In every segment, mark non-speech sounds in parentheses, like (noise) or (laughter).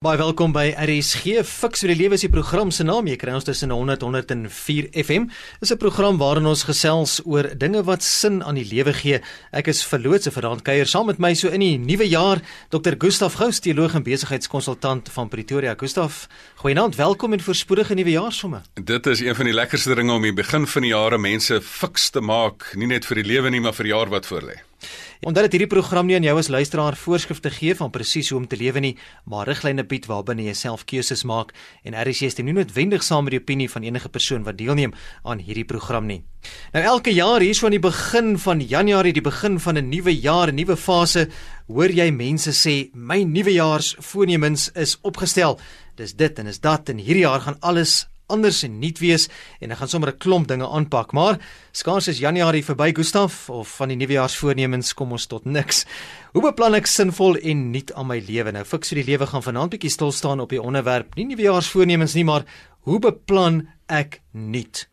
Baie welkom by RSG Fix vir die lewe is die program se naam. Jy kry ons tussen 100 104 FM. Dis 'n program waarin ons gesels oor dinge wat sin aan die lewe gee. Ek is verlootse vir daardie kuier saam met my so in die nuwe jaar, Dr. Gustaf Gous, teoloog en besigheidskonsultant van Pretoria. Gustaf, goeienaand, welkom en voorspoedige nuwe jaar somme. Dit is een van die lekkerste dinge om die begin van die jare mense fiks te maak, nie net vir die lewe nie, maar vir die jaar wat voorlê. Omdat dit hierdie program nie aan jou as luisteraar voorskrifte gee van presies hoe om te lewe nie, maar riglyne bied waarbinne jy self keuses maak en RCS steun nie noodwendig saam met die opinie van enige persoon wat deelneem aan hierdie program nie. Nou elke jaar hier so aan die begin van Januarie, die begin van 'n nuwe jaar, 'n nuwe fase, hoor jy mense sê my nuwejaars voornemens is opgestel. Dis dit en is dat en hierdie jaar gaan alles anders en nuut wees en ek gaan sommer 'n klomp dinge aanpak. Maar skaars is Januarie verby, Gustaf, of van die nuwejaarsvoornemens kom ons tot niks. Hoe beplan ek sinvol en nuut aan my lewe? Nou fiks vir die lewe gaan vanaand bietjie stil staan op die onderwerp nie nuwejaarsvoornemens nie, maar hoe beplan ek nuut?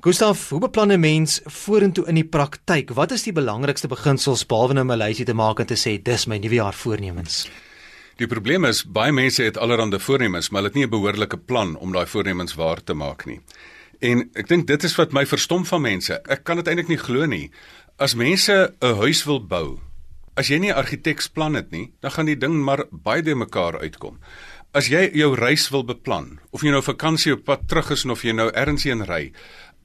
Gustaf, hoe beplan 'n mens vorentoe in die praktyk? Wat is die belangrikste beginsels behalwe nou 'n lysie te maak en te sê dis my nuwejaarvoornemens? Die probleem is baie mense het allerlei voornemens, maar hulle het nie 'n behoorlike plan om daai voornemens waar te maak nie. En ek dink dit is wat my verstom van mense. Ek kan dit eintlik nie glo nie. As mense 'n huis wil bou, as jy nie 'n argiteksplan het nie, dan gaan die ding maar baie de mekaar uitkom. As jy jou reis wil beplan, of jy nou vakansie op pad terug is of jy nou ergens heen ry,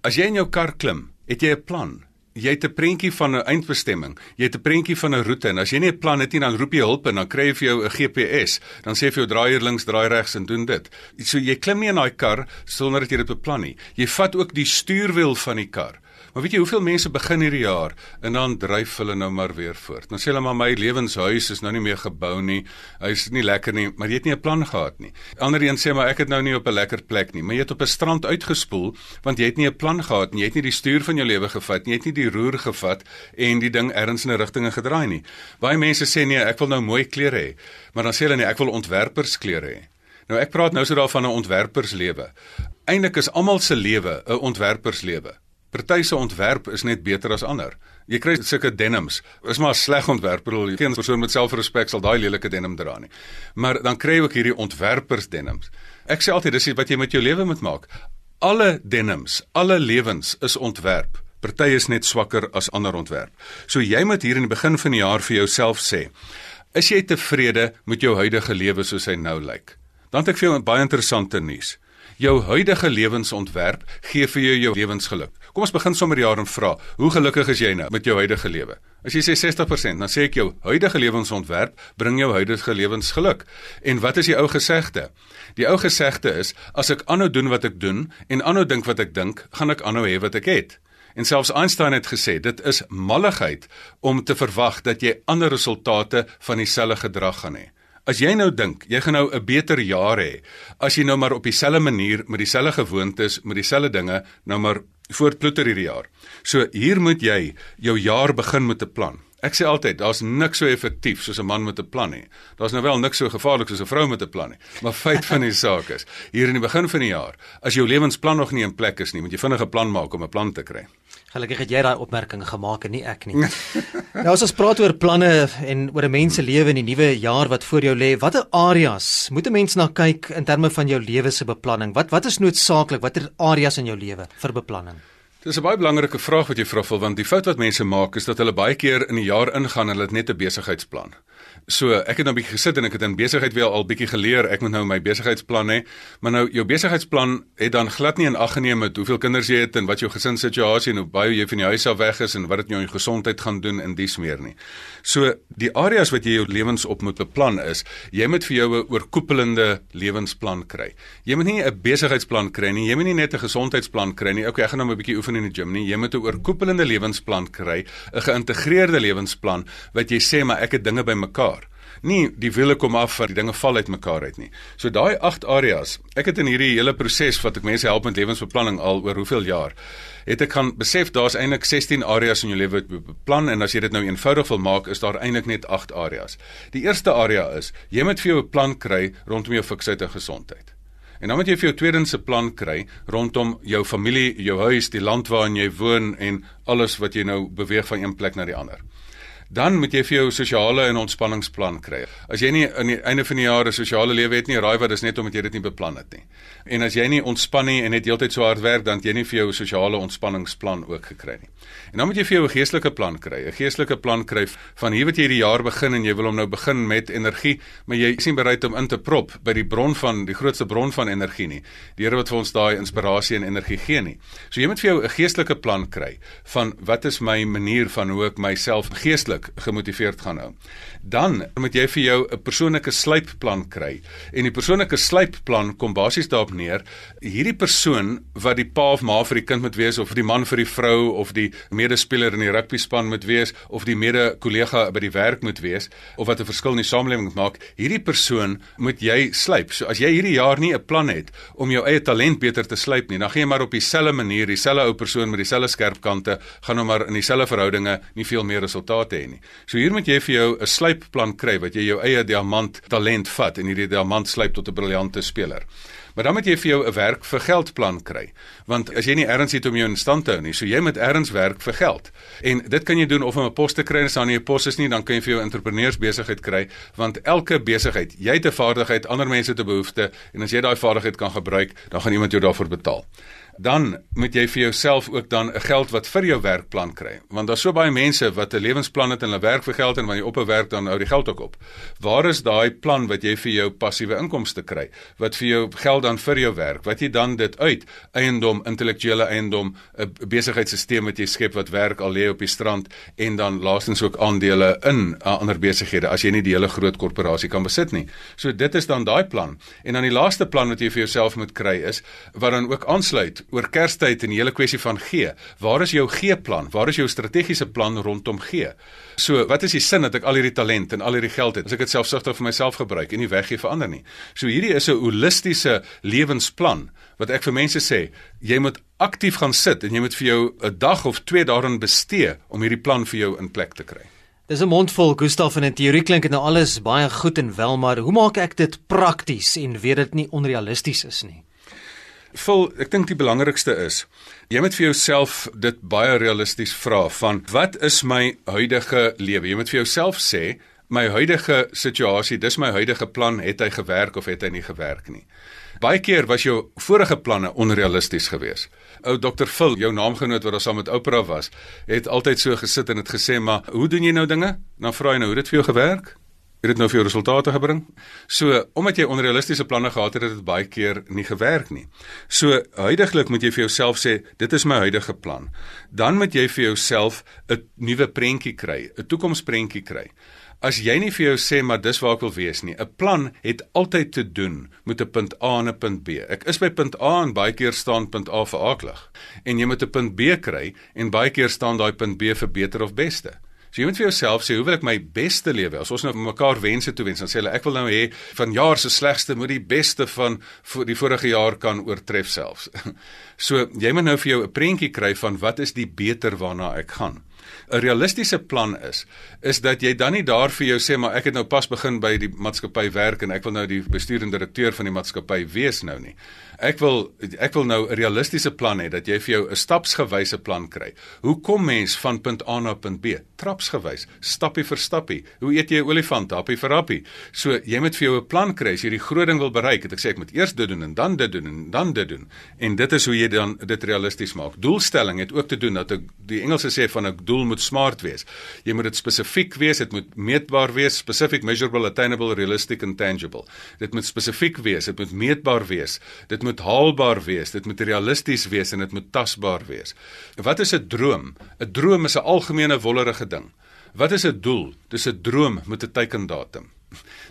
as jy in jou kar klim, het jy 'n plan jy het 'n prentjie van 'n eindbestemming. Jy het 'n prentjie van 'n roete en as jy nie 'n plan het nie, dan roep jy hulp en dan kry jy vir jou 'n GPS. Dan sê vir jou draai hier links, draai regs en doen dit. So jy klim nie in daai kar sonder dat jy dit beplan nie. Jy vat ook die stuurwiel van die kar. Maar weet jy hoeveel mense begin hierdie jaar en dan dryf hulle nou maar weer voort. Dan sê hulle maar my lewenshuis is nou nie meer gebou nie. Hy is nie lekker nie, maar jy het nie 'n plan gehad nie. Ander een sê maar ek het nou nie op 'n lekker plek nie, maar jy het op 'n strand uitgespoel want jy het nie 'n plan gehad nie. Jy het nie die stuur van jou lewe gevat nie. Jy het nie die roer gevat en die ding ergens in 'n rigting gedraai nie. Baie mense sê nee, ek wil nou mooi klere hê. Maar dan sê hulle nee, ek wil ontwerpersklere hê. Nou ek praat nou so daarvan 'n ontwerperslewe. Eindelik is almal se lewe 'n ontwerperslewe. Party se ontwerp is net beter as ander. Jy kry sulke denims. Is maar sleg ontwerp. Bedoel, geen persoon met selfrespek sal daai lelike denim dra nie. Maar dan kry jy ook hierdie ontwerpers denims. Ek sê altyd dis wat jy met jou lewe moet maak. Alle denims, alle lewens is ontwerp. Party is net swakker as ander ontwerp. So jy moet hier in die begin van die jaar vir jouself sê: Is jy tevrede met jou huidige lewe soos hy nou lyk? Dan het ek vir jou 'n baie interessante nuus. Jou huidige lewensontwerp gee vir jou jou lewensgeluk. Kom ons begin sommer jaar en vra, hoe gelukkig is jy nou met jou huidige lewe? As jy sê 60%, dan sê ek jou huidige lewensontwerp bring jou huidige lewensgeluk. En wat is die ou gesegde? Die ou gesegde is as ek aanhou doen wat ek doen en aanhou dink wat ek dink, gaan ek aanhou hê wat ek het. En selfs Einstein het gesê dit is malligheid om te verwag dat jy ander resultate van dieselfde gedrag gaan hê. As jy nou dink, jy gaan nou 'n beter jaar hê as jy nou maar op dieselfde manier met dieselfde gewoontes, met dieselfde dinge nou maar voortploeter hierdie jaar. So hier moet jy jou jaar begin met 'n plan. Ek sê altyd, daar's niks so effektief soos 'n man met 'n plan nie. Daar's nou wel niks so gevaarlik soos 'n vrou met 'n plan nie. Maar feit van die saak is, hier in die begin van die jaar, as jou lewensplan nog nie in plek is nie, moet jy vinnig 'n plan maak om 'n plan te kry. Gelukkig het jy daai opmerking gemaak en nie ek nie. (laughs) nou as ons praat oor planne en oor 'n mens se lewe in die nuwe jaar wat voor jou lê, watter areas moet 'n mens na kyk in terme van jou lewe se beplanning? Wat wat is noodsaaklik? Watter areas in jou lewe vir beplanning? Dis 'n baie belangrike vraag wat jy vra, want die fout wat mense maak is dat hulle baie keer in die jaar ingaan en hulle het net 'n besigheidsplan. So, ek het nou 'n bietjie gesit en ek het in besigheid weer al bietjie geleer. Ek moet nou my besigheidsplan hê. Maar nou jou besigheidsplan het dan glad nie in ag geneem met hoeveel kinders jy het en wat jou gesinssituasie en hoe baie jy van die huis af weg is en wat dit jou gesondheid gaan doen en dies meer nie. So, die areas wat jy jou lewens op moet beplan is, jy moet vir jou 'n oorkoepelende lewensplan kry. Jy moet nie 'n besigheidsplan kry nie. Jy moet nie net 'n gesondheidsplan kry nie. Okay, ek gaan nou 'n bietjie oefen in die gym nie. Jy moet 'n oorkoepelende lewensplan kry, 'n geïntegreerde lewensplan wat jy sê maar ek het dinge bymekaar nie die wiele kom af vir die dinge val uit mekaar uit nie. So daai 8 areas, ek het in hierdie hele proses wat ek mense help met lewensbeplanning al oor hoeveel jaar, het ek kan besef daar's eintlik 16 areas in jou lewe wat beplan en as jy dit nou eenvoudig wil maak, is daar eintlik net 8 areas. Die eerste area is jy moet vir jou 'n plan kry rondom jou fiksheid en gesondheid. En dan moet jy vir jou tweedens 'n plan kry rondom jou familie, jou huis, die land waarin jy woon en alles wat jy nou beweeg van een plek na die ander. Dan moet jy vir jou sosiale en ontspanningsplan kry. As jy nie aan die einde van die jaar 'n sosiale lewe het nie, raai wat, dis net omdat jy dit nie beplan het nie. En as jy nie ontspan nie en net heeltyd so hard werk, dan het jy nie vir jou sosiale ontspanningsplan ook gekry nie. En dan moet jy vir jou 'n geestelike plan kry. 'n Geestelike plan kry van hier wat jy die jaar begin en jy wil hom nou begin met energie, maar jy is nie bereid om in te prop by die bron van die grootste bron van energie nie. Die Here wat vir ons daai inspirasie en energie gee nie. So jy moet vir jou 'n geestelike plan kry van wat is my manier van hoe ek myself geestelik gemotiveerd gaan hou. Dan moet jy vir jou 'n persoonlike slypplan kry. En die persoonlike slypplan kom basies daarop neer hierdie persoon wat die pa of ma vir die kind moet wees of die man vir die vrou of die medespeler in die rugby span moet wees of die mede-kollega by die werk moet wees of wat 'n verskil in die samelewing maak, hierdie persoon moet jy slyp. So as jy hierdie jaar nie 'n plan het om jou eie talent beter te slyp nie, dan gaan jy maar op dieselfde manier, dieselfde ou persoon met dieselfde skerp kante, gaan nou maar in dieselfde verhoudinge nie veel meer resultate hê nie. So hier moet jy vir jou 'n slypplan kry wat jy jou eie diamant talent vat en hierdie diamant slyp tot 'n briljante speler. Maar dan moet jy vir jou 'n werk vir geld plan kry. Want as jy nie erns het om jou in stand te hou nie, so jy moet erns werk vir geld. En dit kan jy doen of om 'n pos te kry as daar nie 'n pos is nie, dan kan jy vir jou entrepreneursbesigheid kry, want elke besigheid, jy het 'n vaardigheid, ander mense het 'n behoefte en as jy daai vaardigheid kan gebruik, dan gaan iemand jou daarvoor betaal dan moet jy vir jouself ook dan 'n geld wat vir jou werkplan kry. Want daar's so baie mense wat 'n lewensplan het en hulle werk vir geld en wanneer jy op 'n werk dan hou die geld ook op. Waar is daai plan wat jy vir jou passiewe inkomste kry? Wat vir jou geld dan vir jou werk? Wat jy dan dit uit eiendom, intellektuele eiendom, 'n besigheidstelsel wat jy skep wat werk al lê op die strand en dan laastens ook aandele in uh, ander besighede as jy nie die hele groot korporasie kan besit nie. So dit is dan daai plan. En dan die laaste plan wat jy vir jouself moet kry is wat dan ook aansluit oor Kerstyd en die hele kwessie van gee. Waar is jou G-plan? Waar is jou strategiese plan rondom gee? So, wat is die sin dat ek al hierdie talent en al hierdie geld het as ek dit selfsugtig vir myself gebruik en nie weggee vir ander nie? So hierdie is 'n holistiese lewensplan wat ek vir mense sê, jy moet aktief gaan sit en jy moet vir jou 'n dag of 2 daarin bestee om hierdie plan vir jou in plek te kry. Dis 'n mondvol Gustaf en in teorie klink dit nou alles baie goed en wel, maar hoe maak ek dit prakties en weet dit nie onrealisties is nie? Vol, ek dink die belangrikste is jy moet vir jouself dit baie realisties vra van wat is my huidige lewe? Jy moet vir jouself sê my huidige situasie, dis my huidige plan, het hy gewerk of het hy nie gewerk nie? Baie keer was jou vorige planne onrealisties geweest. Ou Dr. Phil, jou naamgenoot wat daar saam met Oprah was, het altyd so gesit en het gesê, "Maar hoe doen jy nou dinge?" Dan vra hy nou, "Hoe het dit vir jou gewerk?" Het dit nou vir jou resultate gebring? So, omdat jy onrealistiese planne gehad het, het dit baie keer nie gewerk nie. So, huidigelik moet jy vir jouself sê, dit is my huidige plan. Dan moet jy vir jouself 'n nuwe prentjie kry, 'n toekomsprentjie kry. As jy nie vir jou sê maar dis waar ek wil wees nie. 'n Plan het altyd te doen met 'n punt A en 'n punt B. Ek is by punt A en baie keer staan punt A vir aaklig. En jy moet 'n punt B kry en baie keer staan daai punt B vir beter of beste. So jy moet vir jouself sê, hoe wil ek my beste lewe? As ons nou mekaar wense toe wens, dan sê hulle ek wil nou hê van jaar se slegste moet die beste van die vorige jaar kan oortref selfs. (laughs) So jy moet nou vir jou 'n prentjie kry van wat is die beter waarna ek gaan. 'n Realistiese plan is is dat jy dan nie daar vir jou sê maar ek het nou pas begin by die maatskappy werk en ek wil nou die bestuurende direkteur van die maatskappy wees nou nie. Ek wil ek wil nou 'n realistiese plan hê dat jy vir jou 'n stapsgewyse plan kry. Hoe kom mens van punt A na punt B? Trapsgewys, stappie vir stappie. Hoe eet jy 'n olifant, happie vir happie? So jy moet vir jou 'n plan kry as jy die groot ding wil bereik. Het ek sê ek moet eers dit doen en dan dit doen en dan dit doen. En dit is hoe jy dan dit realisties maak. Doelstelling het ook te doen dat ek die Engelse sê van 'n doel moet smart wees. Jy moet dit spesifiek wees, dit moet meetbaar wees, specific, measurable, attainable, realistic and tangible. Dit moet spesifiek wees, dit moet meetbaar wees. Dit moet haalbaar wees, dit moet realisties wees en dit moet tasbaar wees. Wat is 'n droom? 'n Droom is 'n algemene wollerige ding. Wat is 'n doel? Dis 'n droom met 'n teikendatum.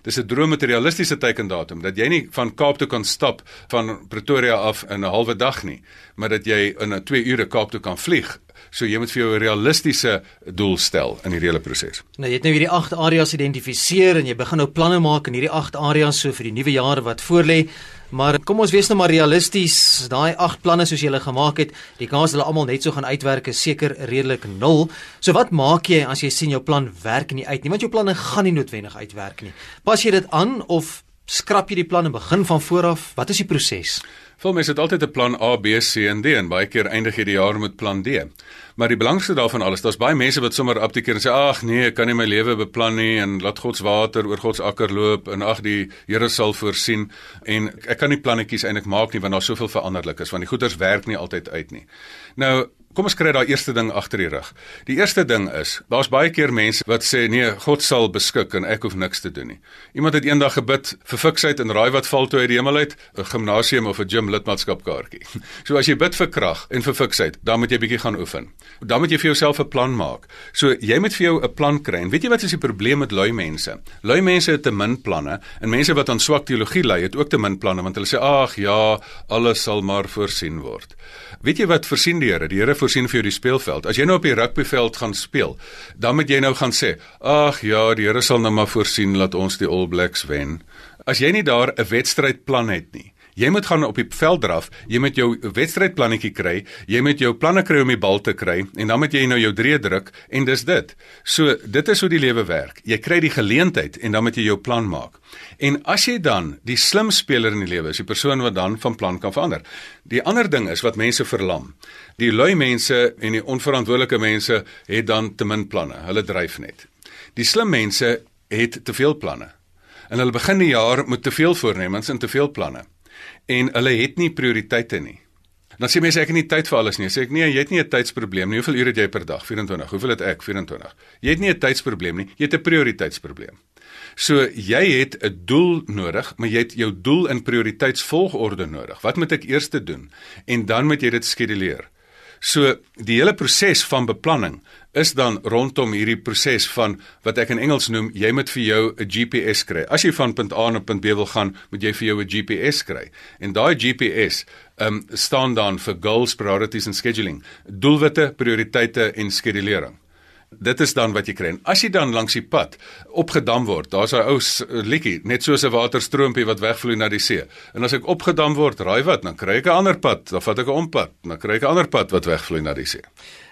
Dis 'n droom met 'n realistiese teikendatum dat jy nie van Kaap toe kan stap van Pretoria af in 'n halwe dag nie, maar dat jy in 'n 2 ure Kaap toe kan vlieg. So jy moet vir jou 'n realistiese doel stel in hierdie hele proses. Nou jy het nou hierdie 8 areas identifiseer en jy begin nou planne maak in hierdie 8 areas so vir die nuwe jaar wat voorlê. Maar kom ons wees nou maar realisties, daai 8 planne soos jy hulle gemaak het, die kans hulle almal net so gaan uitwerk is seker redelik nul. So wat maak jy as jy sien jou plan werk nie uit nie? Want jou planne gaan nie noodwendig uitwerk nie. Pas jy dit aan of Skrap jy die plan en begin van voor af? Wat is die proses? Veel mense het altyd 'n plan A, B, C en D en baie keer eindig jy die jaar met plan D. Maar die belangrikste daarvan alles, daar's baie mense wat sommer apteker en sê ag nee, ek kan nie my lewe beplan nie en laat God se water oor God se akker loop en ag die Here sal voorsien en ek kan nie plannetjies eintlik maak nie want daar's soveel veranderlik is want die goeders werk nie altyd uit nie. Nou Kom ons kry daai eerste ding agter die rug. Die eerste ding is, daar's baie keer mense wat sê nee, God sal beskik en ek hoef niks te doen nie. Iemand het eendag gebid vir fiksheid en raai wat val toe uit die hemel uit? 'n Gimnasium of 'n gym lidmaatskapkaartjie. (laughs) So as jy bid vir krag en vir fiksheid, dan moet jy bietjie gaan oefen. Dan moet jy vir jouself 'n plan maak. So jy moet vir jou 'n plan kry. En weet jy wat is die probleem met lui mense? Lui mense het te min planne en mense wat aan swak teologie lei, het ook te min planne want hulle sê ag ja, alles sal maar voorsien word. Weet jy wat voorsien die Here? Die Here voorsien vir jou die speelveld. As jy nou op die rugbyveld gaan speel, dan moet jy nou gaan sê, "Ag ja, die Here sal nou maar voorsien dat ons die All Blacks wen." As jy nie daar 'n wedstrydplan het nie, Jy moet gaan op die veld draf, jy moet jou wedstrydplannetjie kry, jy moet jou planne kry om die bal te kry en dan moet jy nou jou drie druk en dis dit. So dit is hoe die lewe werk. Jy kry die geleentheid en dan moet jy jou plan maak. En as jy dan die slim speler in die lewe is, die persoon wat dan van plan kan verander. Die ander ding is wat mense verlam. Die lui mense en die onverantwoordelike mense het dan te min planne. Hulle dryf net. Die slim mense het te veel planne. En hulle begin die jaar met te veel voornemens en te veel planne en hulle het nie prioriteite nie. Dan sê mense ek het nie tyd vir alles nie. Sê ek nee, jy het nie 'n tydsprobleem nie. Hoeveel ure het jy per dag? 24. Hoeveel het ek? 24. Jy het nie 'n tydsprobleem nie. Jy het 'n prioriteitsprobleem. So jy het 'n doel nodig, maar jy het jou doel in prioriteitsvolgorde nodig. Wat moet ek eers doen? En dan moet jy dit skeduleer. So die hele proses van beplanning is dan rondom hierdie proses van wat ek in Engels noem jy moet vir jou 'n GPS kry. As jy van punt A na punt B wil gaan, moet jy vir jou 'n GPS kry. En daai GPS ehm um, staan dan vir goals, priorities and scheduling. Doelwitte, prioriteite en skedulering. Dit is dan wat jy kry. As jy dan langs die pad opgedam word, daar's 'n ou liedjie, net soos 'n waterstroompie wat wegvloei na die see. En as ek opgedam word, raai wat, dan kry ek 'n ander pad, dan vat ek 'n ompad, dan kry ek 'n ander pad wat wegvloei na die see.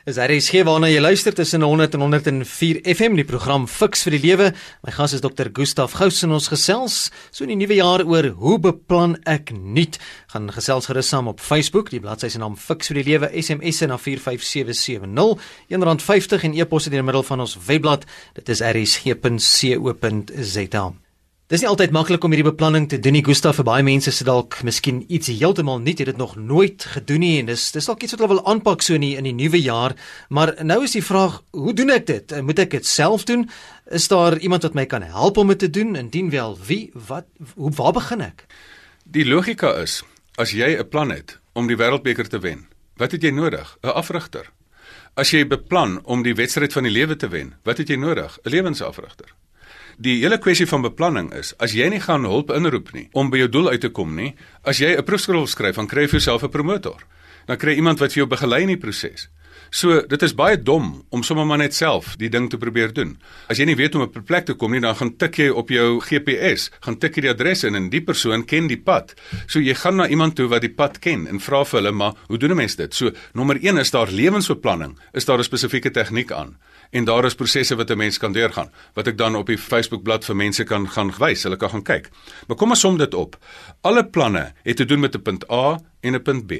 Is gee waarna jy luister tussen 100 en 104 FM die program Fix vir die Lewe. My gas is Dr. Gustaf Gous en ons gesels so in die nuwe jaar oor hoe beplan ek nuut. Gaan gesels gerus saam op Facebook, die bladsy se naam Fix vir die Lewe, SMS na 45770, R1.50 en e-pos deur middel van ons webblad. Dit is rsg.co.za. Dis nie altyd maklik om hierdie beplanning te doen nie. Gustaf vir baie mense se dalk miskien iets heeltemal nuut, het dit nog nooit gedoen nie en dis dis dalk iets wat hulle wil aanpak so in die in die nuwe jaar. Maar nou is die vraag, hoe doen ek dit? Moet ek dit self doen? Is daar iemand wat my kan help om dit te doen? Indien wel, wie? Wat hoe waar begin ek? Die logika is, as jy 'n plan het om die wêreldbeker te wen, wat het jy nodig? 'n Afrigter. As jy beplan om die wedstryd van die lewe te wen, wat het jy nodig? 'n Lewensafrigter. Die hele kwessie van beplanning is, as jy nie gaan hulp inroep nie om by jou doel uit te kom nie, as jy 'n proefskrif skryf, dan kry jy vir jouself 'n promotor. Dan kry iemand wat vir jou begelei in die proses. So, dit is baie dom om sommer maar net self die ding te probeer doen. As jy nie weet hoe om op 'n plek te kom nie, dan gaan tik jy op jou GPS, gaan tik jy die adres in en die persoon ken die pad. So jy gaan na iemand toe wat die pad ken en vra vir hulle, "Maar hoe doen 'n mens dit?" So, nommer 1 is daar lewensbeplanning. Is daar 'n spesifieke tegniek aan? En daar is prosesse wat 'n mens kan deurgaan wat ek dan op die Facebook bladsy vir mense kan gaan wys, hulle kan gaan kyk. Maar kom ons som dit op. Alle planne het te doen met 'n punt A en 'n punt B.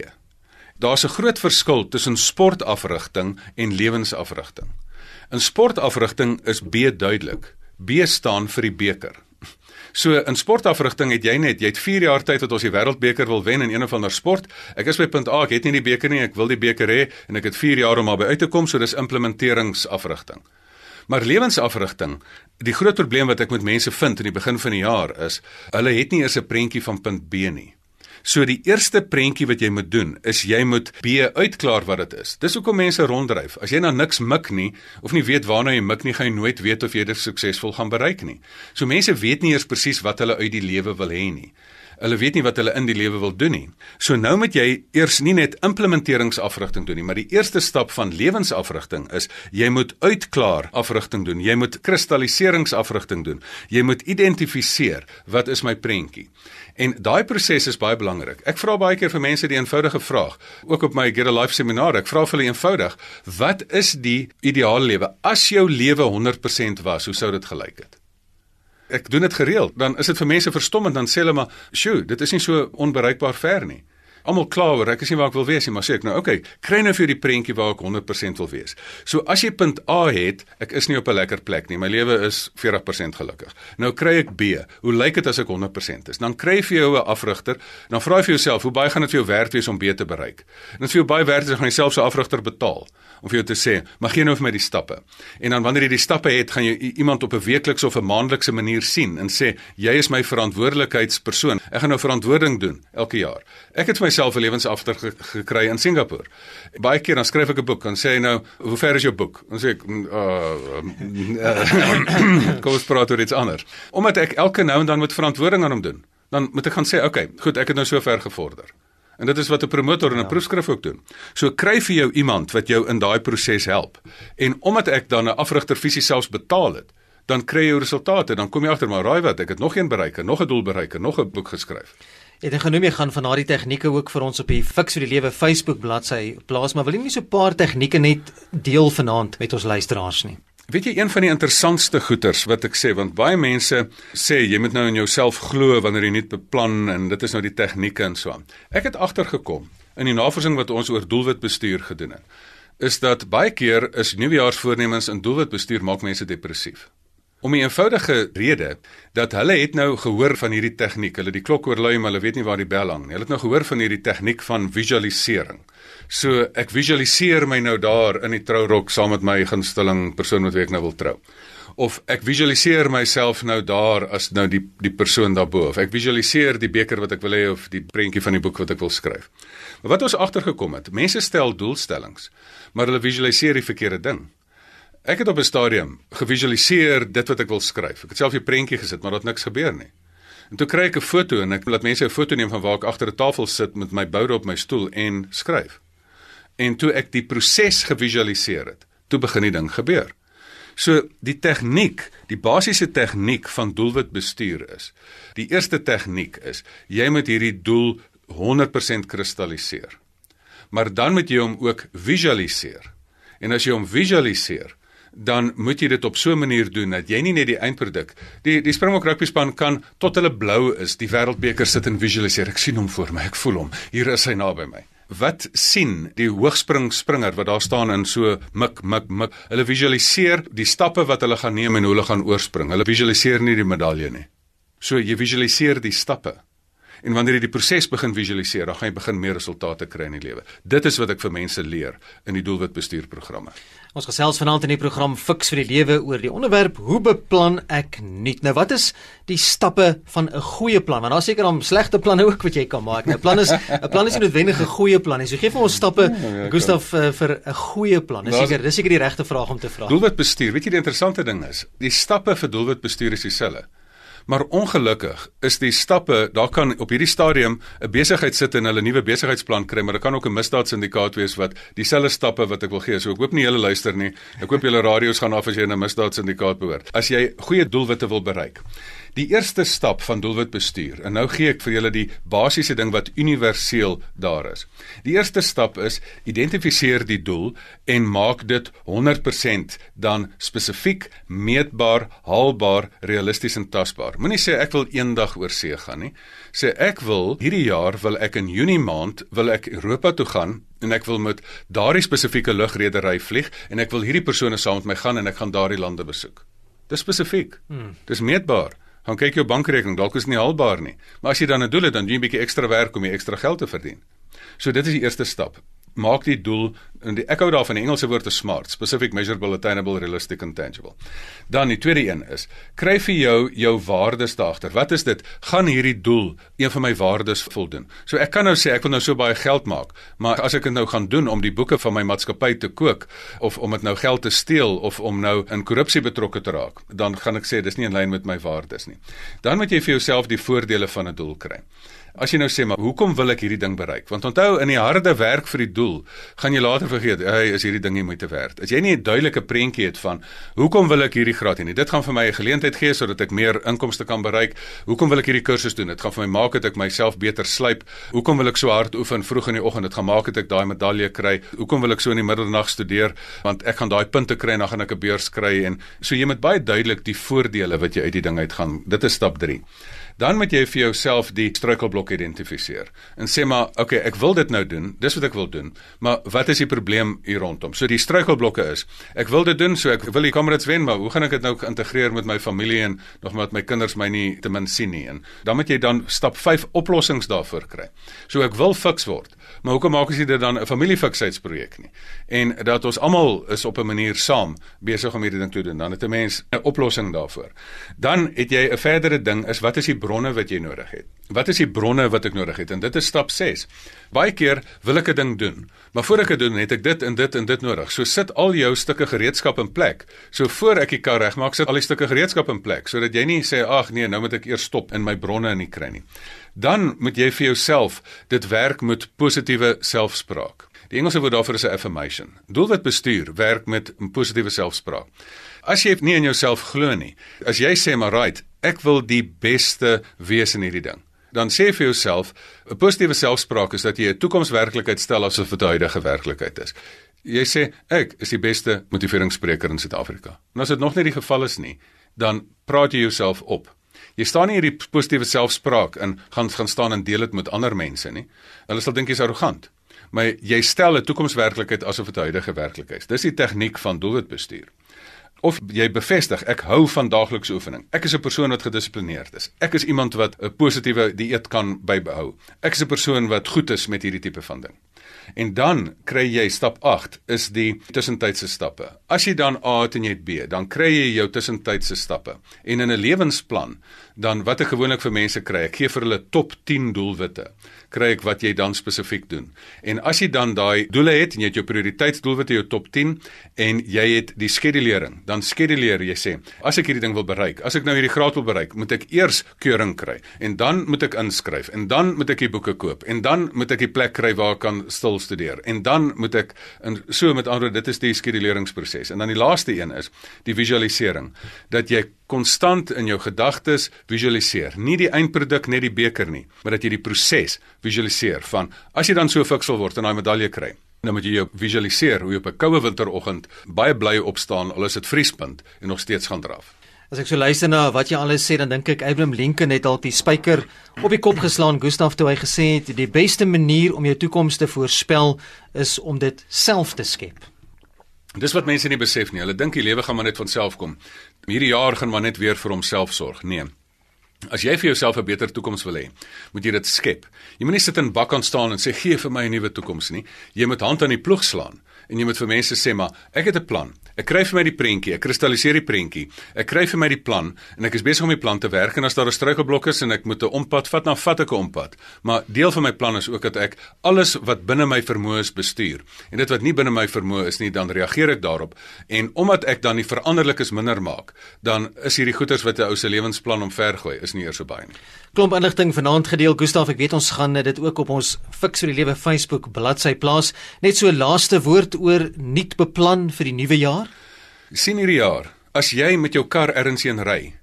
Daar's 'n groot verskil tussen sportafrigting en lewensafrigting. In sportafrigting is B duidelik. B staan vir die beker. So in sportafrigting het jy net, jy het 4 jaar tyd wat ons die wêreldbeker wil wen in een of ander sport. Ek is by punt A, ek het nie die beker nie, ek wil die beker hê en ek het 4 jaar om daarby uit te kom, so dis implementeringsafrigting. Maar lewensafrigting, die groot probleem wat ek met mense vind in die begin van die jaar is, hulle het nie eers 'n prentjie van punt B nie. So die eerste prentjie wat jy moet doen is jy moet B uitklaar wat dit is. Dis hoekom mense ronddryf. As jy na niks mik nie of nie weet waarna jy mik nie, gaan jy nooit weet of jy dit suksesvol gaan bereik nie. So mense weet nie eers presies wat hulle uit die lewe wil hê nie. Hulle weet nie wat hulle in die lewe wil doen nie. So nou moet jy eers nie net implementeringsafrigting doen nie, maar die eerste stap van lewensafrigting is jy moet uitklaar afrigting doen. Jy moet kristalliseringsafrigting doen. Jy moet identifiseer wat is my prentjie. En daai proses is baie belangrik. Ek vra baie keer vir mense die eenvoudige vraag, ook op my Get a Life seminar. Ek vra vir hulle eenvoudig: Wat is die ideale lewe? As jou lewe 100% was, hoe sou dit gelyk het? Ek doen dit gereeld, dan is dit vir mense verstommend dan sê hulle maar, "Sjoe, dit is nie so onbereikbaar ver nie." Almal klaar oor ek is nie waar ek wil wees nie maar sê ek nou okay kry nou vir die prentjie waar ek 100% wil wees. So as jy punt A het ek is nie op 'n lekker plek nie my lewe is 40% gelukkig. Nou kry ek B hoe lyk dit as ek 100% is? Dan kry jy vir jou 'n afrigter dan vra jy vir jouself hoe baie gaan dit vir jou werd wees om B te bereik? En dit vir jou baie werd is gaan jy self so 'n afrigter betaal om vir jou te sê mag gee nou vir my die stappe? En dan wanneer jy die stappe het gaan jy iemand op 'n weeklikse of 'n maandelikse manier sien en sê jy is my verantwoordelikheidspersoon. Ek gaan nou verantwoording doen elke jaar. Ek het my myself 'n lewensafter ge gekry in Singapore. Baie keer dan skryf ek 'n boek en sê nou, "Hoe ver is jou boek?" Dan sê ek, "Uh, uh (clears throat) kom ons praat oor iets anders." Omdat ek elke nou en dan moet verantwoording aan hom doen. Dan moet ek gaan sê, "Oké, okay, goed, ek het nou so ver gevorder." En dit is wat 'n promotor in 'n ja. proefskrif ook doen. So kry vir jou iemand wat jou in daai proses help. En omdat ek dan 'n afrigter fisies selfs betaal het, dan kry jy resultate. Dan kom jy agter maar raai wat, ek het nog een bereik, nog 'n doel bereik, nog 'n boek geskryf. Het ek genoem jy gaan van daardie tegnieke ook vir ons op die Fix vir die Lewe Facebook bladsy plaas, maar wil jy nie so 'n paar tegnieke net deel vanaand met ons luisteraars nie? Weet jy een van die interessantste goeters wat ek sê want baie mense sê jy moet nou in jouself glo wanneer jy nie beplan en dit is nou die tegnieke en so aan. Ek het agtergekom in die navorsing wat ons oor doelwitbestuur gedoen het is dat baie keer is nuwejaarsvoornemens in doelwitbestuur maak mense depressief. Om 'n eenvoudige rede dat hulle het nou gehoor van hierdie tegniek. Hulle die klok oorlui, maar hulle weet nie waar die bel hang nie. Hulle het nou gehoor van hierdie tegniek van visualisering. So ek visualiseer my nou daar in die trourok saam met my gunsteling persoon met wie ek nou wil trou. Of ek visualiseer myself nou daar as nou die die persoon daarbo. Of ek visualiseer die beker wat ek wil hê of die prentjie van die boek wat ek wil skryf. Maar wat ons agtergekom het, mense stel doelstellings, maar hulle visualiseer die verkeerde ding. Ek het op 'n stadium gevisualiseer dit wat ek wil skryf. Ek het self 'n prentjie gesit, maar daar het niks gebeur nie. En toe kry ek 'n foto en ek laat mense 'n foto neem van waar ek agter 'n tafel sit met my boude op my stoel en skryf. En toe ek die proses gevisualiseer het, toe begin die ding gebeur. So die tegniek, die basiese tegniek van doelwit bestuur is. Die eerste tegniek is jy moet hierdie doel 100% kristalliseer. Maar dan moet jy hom ook visualiseer. En as jy hom visualiseer, dan moet jy dit op so 'n manier doen dat jy nie net die eindproduk die die Springbok rugby span kan tot hulle blou is die wêreldbeker sit en visualiseer. Ek sien hom voor my ek voel hom. Hier is hy naby my. Wat sien die hoogspring springer wat daar staan in so mik mik mik? Hulle visualiseer die stappe wat hulle gaan neem en hoe hulle gaan oorspring. Hulle visualiseer nie die medalje nie. So jy visualiseer die stappe. En wanneer jy die proses begin visualiseer, dan gaan jy begin meer resultate kry in die lewe. Dit is wat ek vir mense leer in die doelwit bestuurprogramme. Ons gesels vanaand in die program Fix vir die lewe oor die onderwerp hoe beplan ek nuut. Nou wat is die stappe van 'n goeie plan? Want daar seker dan slegte planne ook wat jy kan maak. Nou plan is 'n plan is nie noodwendig 'n goeie plan nie. So gee vir ons stappe ja, ja, Gustaf uh, vir 'n goeie plan. Dis seker dis seker die regte vraag om te vra. Doelwit bestuur. Weet jy die interessante ding is, die stappe vir doelwit bestuur is dieselfde. Maar ongelukkig is die stappe, daar kan op hierdie stadium 'n besigheid sit en hulle nuwe besigheidsplan kry, maar daar kan ook 'n misdaadsyndikaat wees wat dieselfde stappe wat ek wil gee. So ek hoop nie julle luister nie. Ek hoop julle radio's gaan af as jy in 'n misdaadsyndikaat behoort. As jy goeie doelwitte wil bereik. Die eerste stap van doelwit bestuur. En nou gee ek vir julle die basiese ding wat universeel daar is. Die eerste stap is identifiseer die doel en maak dit 100% dan spesifiek, meetbaar, haalbaar, realisties en tasbaar. Moenie sê ek wil eendag oor see gaan nie. Sê ek wil hierdie jaar wil ek in Junie maand wil ek Europa toe gaan en ek wil met daardie spesifieke lugredery vlieg en ek wil hierdie persone saam met my gaan en ek gaan daardie lande besoek. Dis spesifiek. Hmm. Dis meetbaar gaan kyk jou bankrekening, dalk is dit nie haalbaar nie. Maar as jy dan 'n doel het, dan doen jy 'n bietjie ekstra werk om jy ekstra geld te verdien. So dit is die eerste stap maak die doel en die ek hou daarvan die Engelse woord is smart, specific, measurable, attainable, realistic and tangible. Dan die tweede een is kry vir jou jou waardes daagter. Wat is dit? Gaan hierdie doel een van my waardes voldoen? So ek kan nou sê ek wil nou so baie geld maak, maar as ek dit nou gaan doen om die boeke van my maatskappy te kook of om dit nou geld te steel of om nou in korrupsie betrokke te raak, dan gaan ek sê dis nie in lyn met my waardes nie. Dan moet jy vir jouself die voordele van 'n doel kry. As jy nou sê maar hoekom wil ek hierdie ding bereik? Want onthou in die harde werk vir die doel, gaan jy later vergeet, hey, is hierdie ding nie moeite werd. As jy nie 'n duidelike prentjie het van hoekom wil ek hierdie graad hê nie. Dit gaan vir my 'n geleentheid gee sodat ek meer inkomste kan bereik. Hoekom wil ek hierdie kursus doen? Dit gaan vir my maak dat ek myself beter slyp. Hoekom wil ek so hard oefen vroeg in die oggend? Dit gaan maak dat ek daai medalje kry. Hoekom wil ek so in die middernag studeer? Want ek gaan daai punte kry en dan gaan ek 'n beurs kry en so jy moet baie duidelik die voordele wat jy uit die ding uit gaan. Dit is stap 3 dan moet jy vir jouself die struikelblokke identifiseer en sê maar okay ek wil dit nou doen. Dis wat ek wil doen. Maar wat is die probleem hier rondom? So die struikelblokke is ek wil dit doen so ek wil die kamerads wen maar hoe gaan ek dit nou integreer met my familie en nog met my kinders my nie te min sien nie? En dan moet jy dan stap 5 oplossings daarvoor kry. So ek wil fiks word maar hoekom maak as jy dit dan 'n familiefiksheidsprojek nie en dat ons almal is op 'n manier saam besig om hierdie ding te doen dan het 'n mens 'n oplossing daarvoor dan het jy 'n verdere ding is wat is die bronne wat jy nodig het. Wat is die bronne wat ek nodig het? En dit is stap 6. Baie keer wil ek 'n ding doen, maar voor ek dit doen, het ek dit en dit en dit nodig. So sit al jou stukke gereedskap in plek. So voor ek die kar regmaak, sit al die stukke gereedskap in plek sodat jy nie sê ag nee, nou moet ek eers stop en my bronne nie kry nie. Dan moet jy vir jouself dit werk met positiewe selfspraak. Die Engelse woord daarvoor is 'n affirmation. Doelwit bestuur werk met 'n positiewe selfspraak. As jy nie in jouself glo nie, as jy sê maar right, ek wil die beste wees in hierdie ding. Dan sê vir jouself, 'n positiewe selfspraak is dat jy 'n toekomswerklikheid stel asof dit 'n huidige werklikheid is. Jy sê ek is die beste motiveringsspreker in Suid-Afrika. En as dit nog nie die geval is nie, dan praat jy jouself op. Jy staan nie hierdie positiewe selfspraak in gaan gaan staan en deel dit met ander mense nie. Hulle sal dink jy's arrogant. Maar jy stel 'n toekomswerklikheid asof dit 'n huidige werklikheid is. Dis die tegniek van doelwitbestuur of jy bevestig ek hou van daaglikse oefening. Ek is 'n persoon wat gedissiplineerd is. Ek is iemand wat 'n positiewe dieet kan bybehou. Ek is 'n persoon wat goed is met hierdie tipe van ding. En dan kry jy stap 8 is die tussentydse stappe. As jy dan A het en jy het B, dan kry jy jou tussentydse stappe. En in 'n lewensplan, dan wat ek gewoonlik vir mense kry, ek gee vir hulle top 10 doelwitte kry ek wat jy dan spesifiek doen. En as jy dan daai doele het en jy het jou prioriteitsdoelwitte jou top 10 en jy het die skedulering, dan skeduleer jy sê, as ek hierdie ding wil bereik, as ek nou hierdie graad wil bereik, moet ek eers keuring kry en dan moet ek inskryf en dan moet ek die boeke koop en dan moet ek die plek kry waar ek kan stil studeer en dan moet ek en so met ander dit is die skeduleringsproses. En dan die laaste een is die visualisering dat jy konstant in jou gedagtes visualiseer. Nie die eindproduk net die beker nie, maar dat jy die proses visualiseer van as jy dan so fiksel word en daai medalje kry. Nou moet jy jou visualiseer hoe jy op 'n koue winteroggend baie bly opstaan al is dit vriespunt en nog steeds gaan draf. As ek so luister na wat jy alles sê, dan dink ek Abraham Lincoln het al die spyker op die kop geslaan, Gustav toe hy gesê het die beste manier om jou toekoms te voorspel is om dit self te skep. Dis wat mense nie besef nie. Hulle dink die lewe gaan maar net van self kom. Hierdie jaar gaan maar net weer vir homself sorg. Nee. As jy vir jouself 'n beter toekoms wil hê, moet jy dit skep. Jy moenie sit in bak aan staan en sê gee vir my 'n nuwe toekoms nie. Jy moet hand aan die ploeg slaan en jy moet vir mense sê maar ek het 'n plan. Ek kry vir my die prentjie, ek kristalliseer die prentjie. Ek kry vir my die plan en ek is besig om die plan te werk en as daar 'n struikelblok is en ek moet 'n ompad vat, dan vat ek 'n ompad. Maar deel van my plan is ook dat ek alles wat binne my vermoë is bestuur. En dit wat nie binne my vermoë is nie, dan reageer ek daarop. En omdat ek dan die veranderlikes minder maak, dan is hierdie goeters wat 'n ou se lewensplan omvergooi, is nie eers so baie nie. Klomp inligting vanaand gedeel Gustaf, ek weet ons gaan dit ook op ons Fix vir die Lewe Facebook bladsy plaas. Net so laaste woord oor nuut beplan vir die nuwe jaar sien hierdie jaar, as jy met jou kar ergens heen ry,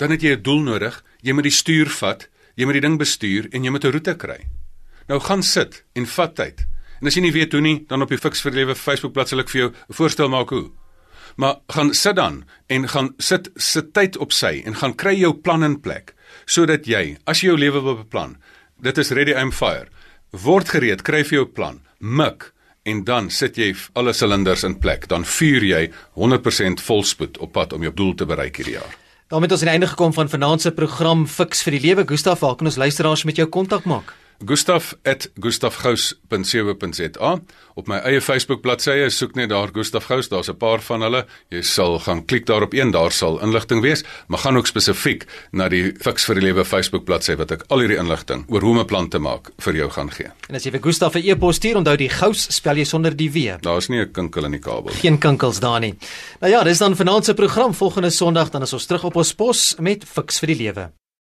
dan het jy 'n doel nodig. Jy moet die stuur vat, jy moet die ding bestuur en jy moet 'n roete kry. Nou gaan sit en vat tyd. En as jy nie weet hoe nie, dan op die Fix vir Lewe Facebook bladsy sal ek vir jou 'n voorstel maak hoe. Maar gaan sit dan en gaan sit sit tyd op sy en gaan kry jou plan in plek sodat jy, as jy jou lewe wil beplan, dit is ready I'm fire. Word gereed, kry vir jou plan. Mik en dan sit jy alle silinders in plek, dan vuur jy 100% volspoed op pad om jou doel te bereik hierdie jaar. daarmee het ons aan die einde gekom van vanaand se program Fix vir die Lewe. Gustaf, waar kan ons luisteraars met jou kontak maak? gustaf@gustafgous.co.za op my eie Facebook bladsy soek net daar Gustaf Gous daar's 'n paar van hulle. Jy sal gaan klik daarop een daar sal inligting wees maar gaan ook spesifiek na die Fix vir die Lewe Facebook bladsy wat ek al hierdie inligting oor hoe om 'n plan te maak vir jou gaan gee. En as jy vir Gustaf 'n e-pos stuur onthou die Gous spel jy sonder die w. Daar's nie 'n kinkel in die kabel geen kinkels daar nie. Nou ja dis dan vanaand se program. Volgende Sondag dan is ons terug op ons pos met Fix vir die Lewe